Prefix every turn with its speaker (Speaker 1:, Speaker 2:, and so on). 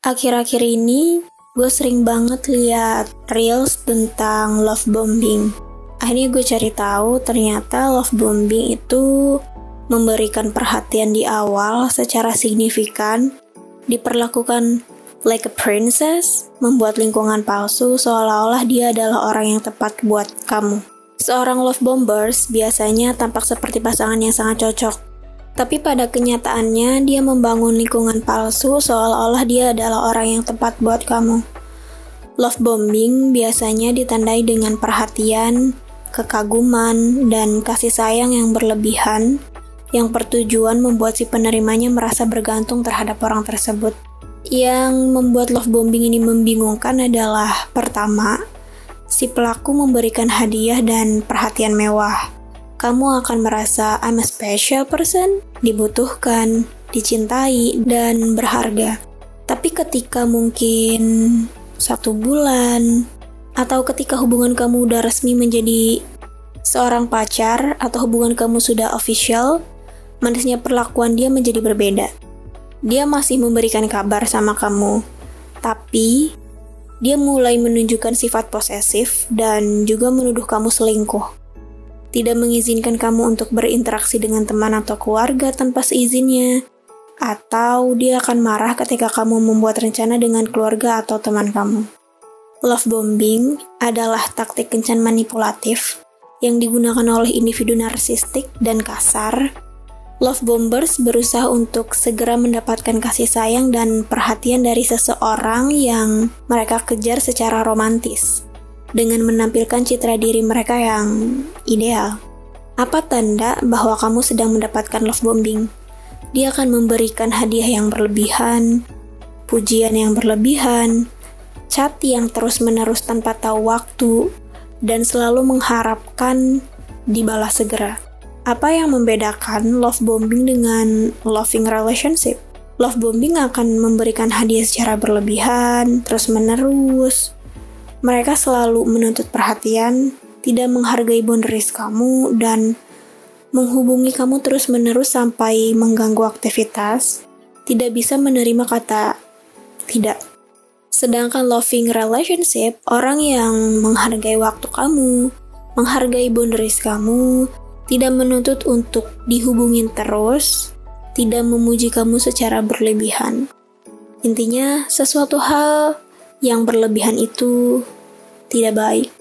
Speaker 1: Akhir-akhir ini, gue sering banget lihat reels tentang love bombing. Akhirnya gue cari tahu ternyata love bombing itu memberikan perhatian di awal secara signifikan, diperlakukan like a princess, membuat lingkungan palsu seolah-olah dia adalah orang yang tepat buat kamu. Seorang love bombers biasanya tampak seperti pasangan yang sangat cocok, tapi pada kenyataannya, dia membangun lingkungan palsu seolah-olah dia adalah orang yang tepat buat kamu. Love bombing biasanya ditandai dengan perhatian, kekaguman, dan kasih sayang yang berlebihan, yang bertujuan membuat si penerimanya merasa bergantung terhadap orang tersebut. Yang membuat love bombing ini membingungkan adalah pertama, si pelaku memberikan hadiah dan perhatian mewah kamu akan merasa I'm a special person, dibutuhkan, dicintai, dan berharga. Tapi ketika mungkin satu bulan, atau ketika hubungan kamu udah resmi menjadi seorang pacar, atau hubungan kamu sudah official, manisnya perlakuan dia menjadi berbeda. Dia masih memberikan kabar sama kamu, tapi dia mulai menunjukkan sifat posesif dan juga menuduh kamu selingkuh tidak mengizinkan kamu untuk berinteraksi dengan teman atau keluarga tanpa seizinnya, atau dia akan marah ketika kamu membuat rencana dengan keluarga atau teman kamu. Love bombing adalah taktik kencan manipulatif yang digunakan oleh individu narsistik dan kasar. Love bombers berusaha untuk segera mendapatkan kasih sayang dan perhatian dari seseorang yang mereka kejar secara romantis dengan menampilkan citra diri mereka yang ideal. Apa tanda bahwa kamu sedang mendapatkan love bombing? Dia akan memberikan hadiah yang berlebihan, pujian yang berlebihan, chat yang terus-menerus tanpa tahu waktu, dan selalu mengharapkan dibalas segera. Apa yang membedakan love bombing dengan loving relationship? Love bombing akan memberikan hadiah secara berlebihan, terus-menerus, mereka selalu menuntut perhatian, tidak menghargai boundaries kamu, dan menghubungi kamu terus-menerus sampai mengganggu aktivitas, tidak bisa menerima kata tidak. Sedangkan loving relationship, orang yang menghargai waktu kamu, menghargai boundaries kamu, tidak menuntut untuk dihubungin terus, tidak memuji kamu secara berlebihan. Intinya, sesuatu hal yang berlebihan itu tidak baik.